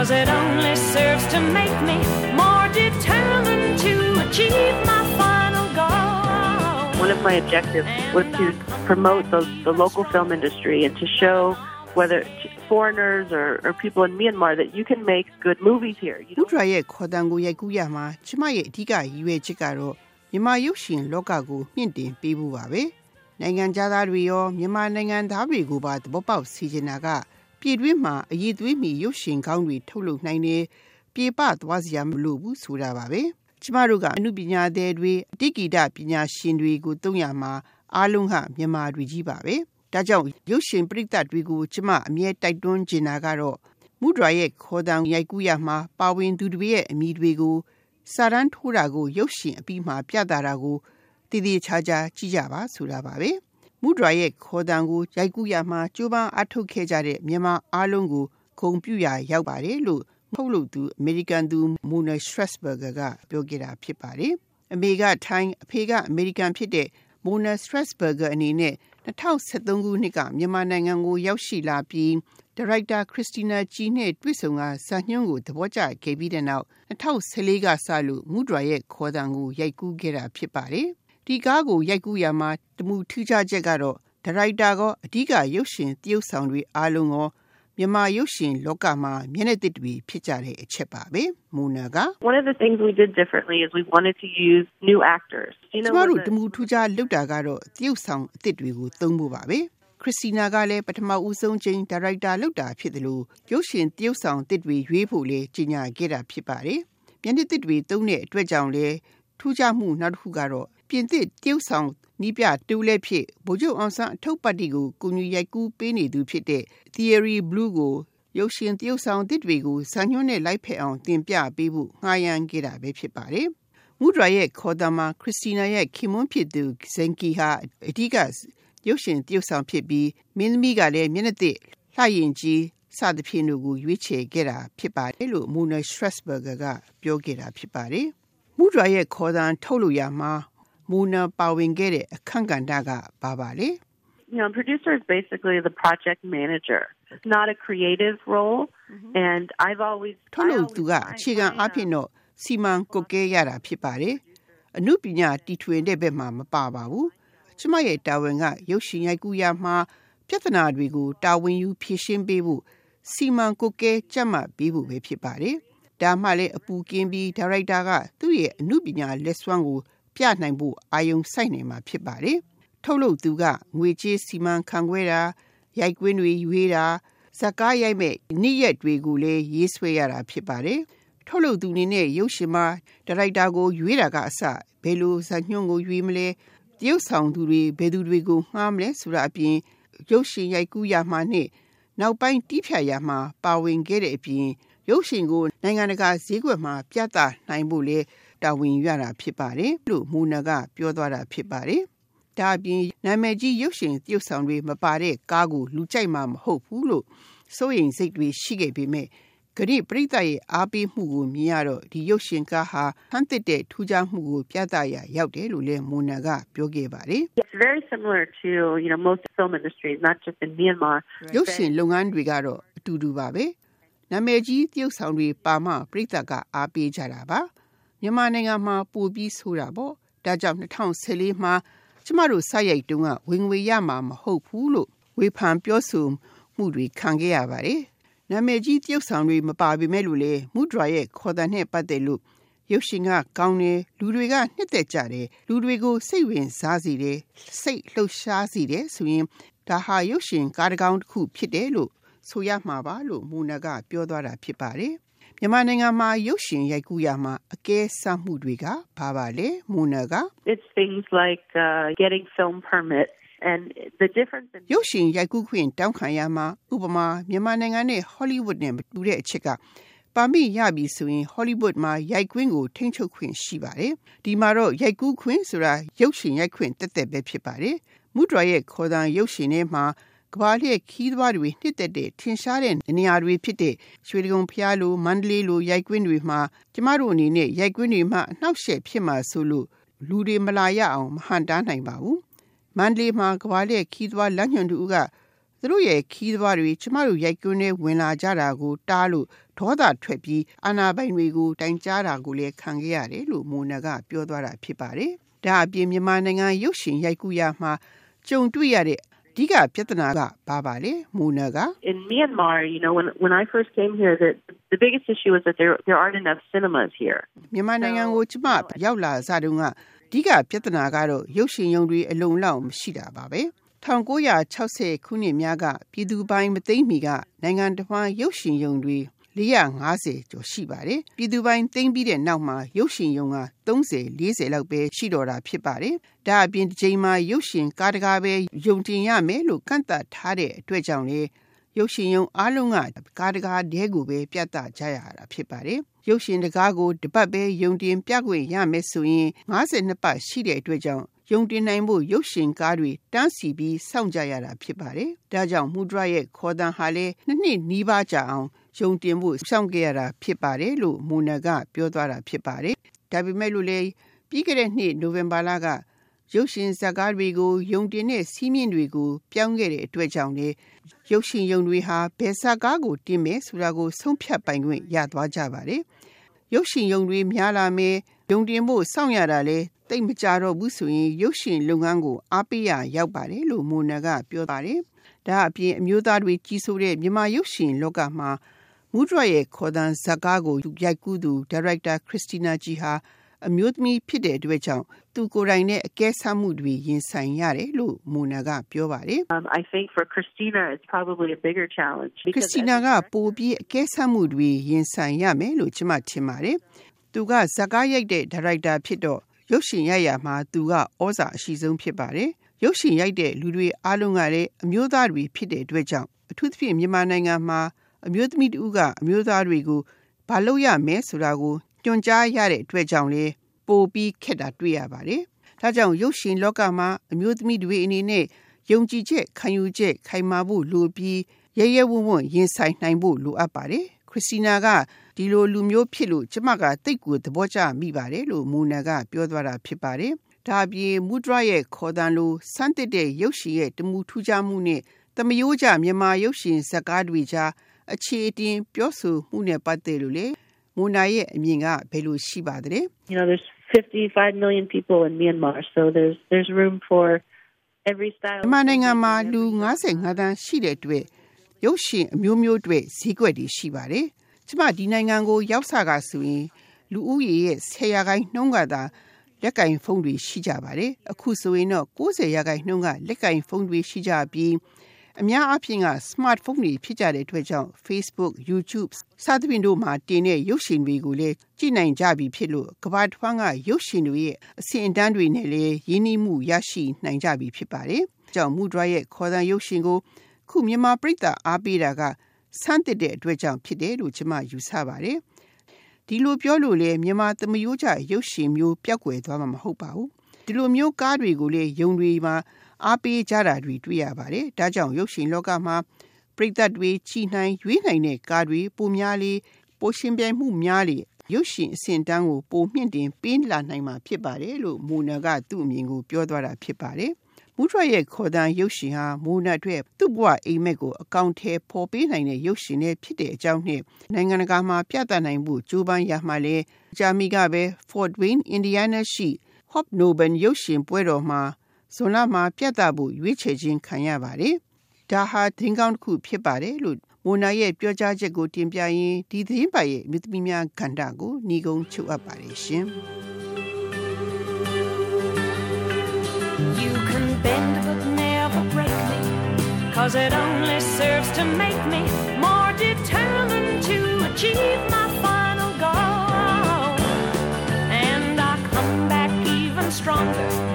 Cause it only serves to make me more determined to achieve my final goal. One of my objectives was to promote the, the local film industry and to show whether foreigners or, or people in Myanmar that you can make good movies here. You ဥဒရာရဲ့ခေါ်တန်ကိုရိုက်ကူးရမှာကျမရဲ့အဓိကရည်ရွယ်ချက်ကတော့မြန်မာရုပ်ရှင်လောကကိုမြင့်တင်ပေးဖို့ပါပဲနိုင်ငံသားတွေရောမြန်မာနိုင်ငံသားတွေကိုပါသဘောပေါက်စီချင်တာက ပြည်တွင်းမှာအည်သွေးမီရုပ်ရှင်ကောင်းတွေထုတ်လုပ်နိုင်တယ်ပြေပသွားစရာမလိုဘူးဆိုတာပါပဲကျမတို့ကအမှုပညာသည်တွေအတိကိတပညာရှင်တွေကိုတုံးရမှာအားလုံးဟာမြန်မာတွေကြီးပါပဲဒါကြောင့်ရုပ်ရှင်ပရိသတ်တွေကိုကျမအမြဲတိုက်တွန်းချင်တာကတော့မူဒရာရဲ့ခေါ်တံရိုက်ကူးရမှာပါဝင်သူတွေရဲ့အမိတွေကိုစာရန်ထိုးတာကိုရုပ်ရှင်အပြီးမှာပြသတာကိုတည်တည်ချာချာကြည့်ကြပါဆိုတာပါပဲ မူဒရာရဲ့ခေါ်တံကိုရိုက်ကူးရမှာကြိုးပမ်းအထုတ်ခဲ့ကြတဲ့မြန်မာအားလုံးကိုဂုဏ်ပြုရာရောက်ပါတယ်လို့ထုတ်လုပ်သူအမေရိကန်သူမူနာစထရက်ဘဂါကပြောခဲ့တာဖြစ်ပါတယ်အမေကထိုင်းအဖေကအမေရိကန်ဖြစ်တဲ့မူနာစထရက်ဘဂါအနေနဲ့2013ခုနှစ်ကမြန်မာနိုင်ငံကိုရောက်ရှိလာပြီးဒါရိုက်တာခရစ်စတီနာဂျီနဲ့တွေ့ဆုံကစာညွှန်းကိုသဘောကျခဲ့ပြီးတဲ့နောက်2014ကစလို့မူဒရာရဲ့ခေါ်တံကိုရိုက်ကူးခဲ့တာဖြစ်ပါတယ်။ ဒီကားကိုရိုက်ကူးရမှာတမှုထူးခြားချက်ကတော့ဒါရိုက်တာကအဓိကရုပ်ရှင်တရုပ်ဆောင်တွေအားလုံးရောမြန်မာရုပ်ရှင်လောကမှာမျက်နှာသစ်တွေဖြစ်ကြတဲ့အချက်ပါပဲမူနာက One of the things we did differently is we wanted to use new actors. ကျမတို့တမှုထူးခြားလုပ်တာကတော့တရုပ်ဆောင်အသစ်တွေကိုသုံးဖို့ပါပဲခရစ်စတီနာကလည်းပထမဦးဆုံးချိန်ဒါရိုက်တာလုပ်တာဖြစ်တယ်လို့ရုပ်ရှင်တရုပ်ဆောင်အသစ်တွေရွေးဖို့လေကြီးညာခဲ့တာဖြစ်ပါတယ်မျက်နှာသစ်တွေသုံးတဲ့အတွက်ကြောင့်လေထူးခြားမှုနောက်တစ်ခုကတော့ ပြင်သစ်တရုပ်ဆောင်နီးပြတူးလည်းဖြစ်ဗိုလ်ချုပ်အောင်ဆန်းအထုပ်ပတ်တီကိုကုညီရိုက်ကူးပေးနေသူဖြစ်တဲ့ Theory Blue ကိုရုပ်ရှင်တရုပ်ဆောင်တစ်တွေကိုဇာညွှန်းနဲ့လိုက်ဖက်အောင်တင်ပြပေးဖို့ငှားရမ်းခဲ့တာပဲဖြစ်ပါတယ်။မူဒရာရဲ့ခေါ်တမှာခရစ်စတီနာရဲ့ခင်မွန်းဖြစ်သူဇန်ကီဟာအဓိကရုပ်ရှင်တရုပ်ဆောင်ဖြစ်ပြီးမင်းသမီးကလည်းမျက်နှာသစ်လှရင်ကြီးစသဖြင့်တို့ကိုရွေးချယ်ခဲ့တာဖြစ်ပါတယ်လို့မူနာစထရက်ဘဂါကပြောခဲ့တာဖြစ်ပါတယ်။မူဒရာရဲ့ခေါ်တံထုတ်လို့ရမှာ မူနာပါဝင်ခဲ့တဲ့အခန့်ကဏ္ဍကဘာပါလဲ You know, producer is basically the project manager. It's not a creative role, and I've always ထုတ် I လို့ always သူက find အခြေခံ my, အဖြစ်တော့စီမံကုတ်ကဲရတာဖြစ်ပါတယ်။အမှုပညာတီထွင်တဲ့ဘက်မှာမပါပါဘူး။ကျမရဲ့တာဝန်ကရုပ်ရှင်ရိုက်ကူးရမှာပြဿနာတွေကိုတာဝန်ယူဖြေရှင်းပေးဖို့စီမံကုတ်ကဲကြက်မှတ်ပေးဖို့ပဲဖြစ်ပါတယ်။ဒါမှလည်းအပူကင်းပြီးဒါရိုက်တာကသူ့ရဲ့အမှုပညာလက်စွမ်းကို ပြနိုင်ဖို့အာယုံစိုက်နေမှာဖြစ်ပါတယ်။ထုတ်လို့သူကငွေကြေးစီမံခန့်ခွဲတာရိုက်ကွင်းတွေရွေးတာဇက်ကားရိုက်မဲ့နေ့ရက်တွေကိုလည်းရေးဆွဲရတာဖြစ်ပါတယ်။ထုတ်လို့သူအနေနဲ့ရုပ်ရှင်မှာဒါရိုက်တာကိုရွေးတာကအစဘယ်လိုဇာညွှန်းကိုရွေးမလဲတရုပ်ဆောင်သူတွေဘယ်သူတွေကိုငှားမလဲဆိုတာအပြင်ရုပ်ရှင်ရိုက်ကူးရမှာနဲ့နောက်ပိုင်းတီးဖြတ်ရမှာပါဝင်ခဲ့တဲ့အပြင်ရုပ်ရှင်ကိုနိုင်ငံတကာဈေးကွက်မှာပြသနိုင်ဖို့လေ တာဝန်ယူရတာဖြစ်ပါတယ်လို့မူနာကပြောသွားတာဖြစ်ပါတယ်။ဒါအပြင်နာမည်ကြီးရုပ်ရှင်တရုပ်ဆောင်တွေမပါတဲ့ကားကိုလူကြိုက်မှာမဟုတ်ဘူးလို့စိုးရိမ်စိတ်တွေရှိခဲ့ပေမဲ့ဂရိပရိသတ်ရဲ့အားပေးမှုကိုမြင်ရတော့ဒီရုပ်ရှင်ကားဟာဟန်တစ်တဲ့ထူးခြားမှုကိုပြသရရောက်တယ်လို့လည်းမူနာကပြောခဲ့ပါတယ်။ It's very similar to you know most film industries, not just in Myanmar. ရုပ်ရှင်လုပ်ငန်းတွေကတော့အတူတူပါပဲနာမည်ကြီးတရုပ်ဆောင်တွေပါမှပြိသတ်ကအားပေးကြတာပါ မြန်မာနိုင်ငံမှာပိုပြီးဆိုတာပေါ့ဒါကြောင့်2014မှာကျမတို့စရိုက်တုန်းကဝင်ငွေရမှာမဟုတ်ဘူးလို့ဝေဖန်ပြောဆိုမှုတွေခံခဲ့ရပါတယ်နာမည်ကြီးတရုပ်ဆောင်တွေမပါပေမဲ့လို့လေမူဒရာရဲ့ခေါ်တဲ့နဲ့ပတ်သက်လို့ရုပ်ရှင်ကကောင်းတယ်လူတွေကနှစ်သက်ကြတယ်လူတွေကိုစိတ်ဝင်စားစေတယ်စိတ်လှုပ်ရှားစေတယ်ဆိုရင်ဒါဟာရုပ်ရှင်ကားတစ်ကောင်တစ်ခုဖြစ်တယ်လို့ဆိုရမှာပါလို့မူနာကပြောသွားတာဖြစ်ပါတယ် မြန်မာနိုင်ငံမှာရုပ်ရှင်ရိုက်ကူးရမှာအကဲစမ်းမှုတွေကဘာပါလဲမူနာက It's things like uh, getting film permits and the difference in ရုပ်ရှင်ရိုက်ကူးခွင့်တောင်းခံရမှာဥပမာမြန်မာနိုင်ငံနဲ့ဟောလိဝုဒ်နဲ့မတူတဲ့အချက်ကပါမစ်ရပြီဆိုရင်ဟောလိဝုဒ်မှာရိုက်ကွင်းကိုထိန်းချုပ်ခွင့်ရှိပါတယ်။ဒီမှာတော့ရိုက်ကူးခွင့်ဆိုတာရုပ်ရှင်ရိုက်ခွင့်တက်တက်ပဲဖြစ်ပါတယ်။မူဒရာရဲ့ခေါ်တံရုပ်ရှင်ထဲမှာ ကဘာလျက်ခီးသွားတွေနှစ်သက်တဲ့ထင်ရှားတဲ့နေရာတွေဖြစ်တဲ့ရွှေဒဂုံဖျားလိုမန္တလေးလိုရိုက်ကွင်းတွေမှာကျမတို့အနေနဲ့ရိုက်ကွင်းတွေမှာအနှောက်အယှက်ဖြစ်မှာဆိုလို့လူတွေမလာရအောင်မဟန်တားနိုင်ပါဘူး။မန္တလေးမှာကဘာလျက်ခီးသွားလမ်းညွှန်တူကသူတို့ရဲ့ခီးသဘာတွေကျမတို့ရိုက်ကွန်းနဲ့ဝင်လာကြတာကိုတားလို့ဒေါသထွက်ပြီးအာနာပိုင်တွေကိုတိုင်ကြားတာကိုလည်းခံခဲ့ရတယ်လို့မိုနာကပြောသွားတာဖြစ်ပါတယ်။ဒါအပြင်မြန်မာနိုင်ငံရုပ်ရှင်ရိုက်ကူးရမှာကြုံတွေ့ရတဲ့ အဓိကပြဿနာကဘာပါလဲမိုနာက In Myanmar, you know, when when I first came here, the the biggest issue was that there there aren't enough cinemas here. မြန်မာနိုင်ငံကိုကျမရောက်လာစတုန်းကအဓိကပြဿနာကတော့ရုပ်ရှင်ရုံတွေအလုံလောက်မရှိတာပါပဲ1960ခုနှစ်များကပြည်သူပိုင်းမသိမ့်မီကနိုင်ငံတစ်ဝန်းရုပ်ရှင်ရုံတွေ 450ကျော်ရှိပါတယ်ပြည်သူပိုင်းသိမ့်ပြီးတဲ့နောက်မှာရုပ်ရှင်ရုံက30 40လောက်ပဲရှိတော့တာဖြစ်ပါတယ်ဒါအပြင်ဒီချိန်မှာရုပ်ရှင်ကားတကားပဲယုံတင်ရမယ်လို့ကန့်သတ်ထားတဲ့အတွက်ကြောင့်လေရုပ်ရှင်ရုံအားလုံးကကားတကားတဲကိုပဲပြသကြရတာဖြစ်ပါတယ်။ရုပ်ရှင်တကားကိုတပတ်ပဲယုံတင်ပြခွင့်ရမယ်ဆိုရင်52ပတ်ရှိတဲ့အတွက်ကြောင့်ယုံတင်နိုင်ဖို့ရုပ်ရှင်ကားတွေတန်းစီပြီးစောင့်ကြရတာဖြစ်ပါတယ်။ဒါကြောင့်မူဒရာရဲ့ခေါ်တန်ဟာလည်းနှစ်နှစ်နီးပါးကြာအောင် ယုံတင်ဖို့စောင့်ကြရတာဖြစ်ပါတယ်လို့မူနကပြောသွားတာဖြစ်ပါတယ်။ဒါပေမဲ့လို့လေပြီးခဲ့တဲ့နှစ်နိုဝင်ဘာလကရုပ်ရှင်ဇာတ်ကားတွေကိုယုံတင်တဲ့စီးမြင့်တွေကိုပြောင်းခဲ့တဲ့အတွက်ကြောင့်လေရုပ်ရှင်ယုံတွေဟာဘယ်ဇာတ်ကားကိုတင်မယ်ဆိုတာကိုဆုံးဖြတ်ပိုင်ခွင့်ရသွားကြပါတယ်။ရုပ်ရှင်ယုံတွေများလာမယ်ယုံတင်ဖို့စောင့်ရတာလေတိတ်မကြတော့ဘူးဆိုရင်ရုပ်ရှင်လုပ်ငန်းကိုအားပေးရရောက်ပါတယ်လို့မိုနာကပြောပါတယ်။ဒါအပြင်အမျိုးသားတွေကြီးစိုးတဲ့မြန်မာရုပ်ရှင်လောကမှာ မူဒရရဲ့ခေါ်တန်းဇာတ်ကားကိုရိုက်ကူးသူဒါရိုက်တာခရစ်စတီနာဂျီဟာအမျိုးသမီးဖြစ်တဲ့အတွက်ကြောင့်သူကိုယ်တိုင်နဲ့အကဲဆမှုတွေရင်ဆိုင်ရတယ်လို့မိုနာကပြောပါတယ် Um, I think for Christina, it's probably a bigger challenge. ခရစ်စတီနာကပိုပြီးအကဲဆမှုတွေရင်ဆိုင်ရမယ်လို့ကျွန်မထင်ပါတယ်သူကဇာတ်ကားရိုက်တဲ့ဒါရိုက်တာဖြစ်တော့ရုပ်ရှင်ရိုက်ရမှာသူကဩဇာအရှိဆုံးဖြစ်ပါတယ်ရုပ်ရှင်ရိုက်တဲ့လူတွေအားလုံးကလည်းအမျိုးသားတွေဖြစ်တဲ့အတွက်ကြောင့်အထူးသဖြင့်မြန်မာနိုင်ငံမှာ အမျိုးသမီးတူကအမျိုးသားတွေကိုဘာလို့ရမဲဆိုတာကိုကြွန်ကြားရတဲ့အတွက်ကြောင့်လေပိုပြီးခက်တာတွေ့ရပါတယ်။ဒါကြောင့်ရုပ်ရှင်လောကမှာအမျိုးသမီးတွေအနေနဲ့ယုံကြည်ချက်ခံယူချက်ခိုင်မာဖို့လိုပြီးရရဝံ့ဝံ့ရင်ဆိုင်နိုင်ဖို့လိုအပ်ပါတယ်။ခရစ်စတီနာကဒီလိုလူမျိုးဖြစ်လို့ကျမကတိတ်ကိုသဘောကျမိပါတယ်လို့မူနာကပြောသွားတာဖြစ်ပါတယ်။ဒါအပြင်မူဒရာရဲ့ခေါ်တန်လိုစမ်းသစ်တဲ့ရုပ်ရှင်ရဲ့တမှုထူးခြားမှုနဲ့တမယိုးကြမြန်မာရုပ်ရှင်ဇာတ်ကားတွေကြား အခြေအတင်ပြောဆိုမှုနဲ့ပတ်သက်လို့လေမူနာရဲ့အမြင်ကဘယ်လိုရှိပါသလဲ You know, there's 55 million people in Myanmar, so there's there's room for every style. မြန်မာနိုင်ငံမှာလူ55တန်းရှိတဲ့အတွက်ရုပ်ရှင်အမျိုးမျိုးတွေဈေးကွက်တွေရှိပါတယ်။ကျမဒီနိုင်ငံကိုရောက်စားကဆိုရင်လူဦးရေရဲ့10ရာခိုင်နှုန်းကသာလက်ကင်ဖုန်းတွေရှိကြပါတယ်။အခုဆိုရင်တော့90ရာခိုင်နှုန်းကလက်ကင်ဖုန်းတွေရှိကြပြီး အများအားဖြင့်က smartphone တွေဖြစ်ကြတဲ့အတွက်ကြောင့် Facebook, YouTube စသဖြင့်တို့မှာတင်တဲ့ရုပ်ရှင်တွေကိုလည်းကြည့်နိုင်ကြပြီဖြစ်လို့ကမ္ဘာတစ်ဝန်းကရုပ်ရှင်တွေရဲ့အဆင့်အတန်းတွေနဲ့လည်းရင်းနှီးမှုရရှိနိုင်ကြပြီဖြစ်ပါတယ်။ကြောင့်မူဒရာရဲ့ခေါ်တန်ရုပ်ရှင်ကိုခုမြန်မာပြည်သားအားပေးတာကစမ်းသစ်တဲ့အတွက်ကြောင့်ဖြစ်တယ်လို့ကျွန်မယူဆပါတယ်။ဒီလိုပြောလို့လေမြန်မာသမယိုးကြရုပ်ရှင်မျိုးပျောက်ကွယ်သွားမှာမဟုတ်ပါဘူး။ဒီလိုမျိုးကားတွေကိုလေယုံတွေမှာ အားပေးကြတာတွေတွေ့ရပါတယ်။ဒါကြောင့်ရုပ်ရှင်လောကမှာပြည်သက်တွေချီနိုင်ရွေးနိုင်တဲ့ကားတွေပုံများလေပိုရှင်ပြိုင်မှုများလေရုပ်ရှင်အဆင့်တန်းကိုပိုမြင့်တင်ပေးလာနိုင်မှာဖြစ်ပါတယ်လို့မူနာကသူ့အမြင်ကိုပြောသွားတာဖြစ်ပါတယ်။မူထရရဲ့ခေါ်တန်ရုပ်ရှင်ဟာမူနာအတွက်သူ့ဘဝအိမ်မက်ကိုအကောင့်ထဲပေါ်ပေးနိုင်တဲ့ရုပ်ရှင်နဲ့ဖြစ်တဲ့အကြောင်းနဲ့နိုင်ငံတကာမှာပြသနိုင်မှုကြိုးပမ်းရမှလည်းဂျာမီကပဲ Fort Wayne, Indiana ရှိ Hop Noben ရုပ်ရှင်ပွဲတော်မှာ ဇွန်လမှာပြတ်တာဖို့ရွေးချယ်ခြင်းခံရပါတယ်။ဒါဟာသင်ကောင်းတစ်ခုဖြစ်ပါတယ်လို့မိုနာရဲ့ပြောကြားချက်ကိုတင်ပြရင်းဒီသတင်းပတ်ရဲ့အမျိုးသမီးများကဏ္ဍကိုညီကုန်းချုပ်အပ်ပါတယ်ရှင်။ You can bend but never break me cause it only serves to make me more determined to achieve my final goal and I come back even stronger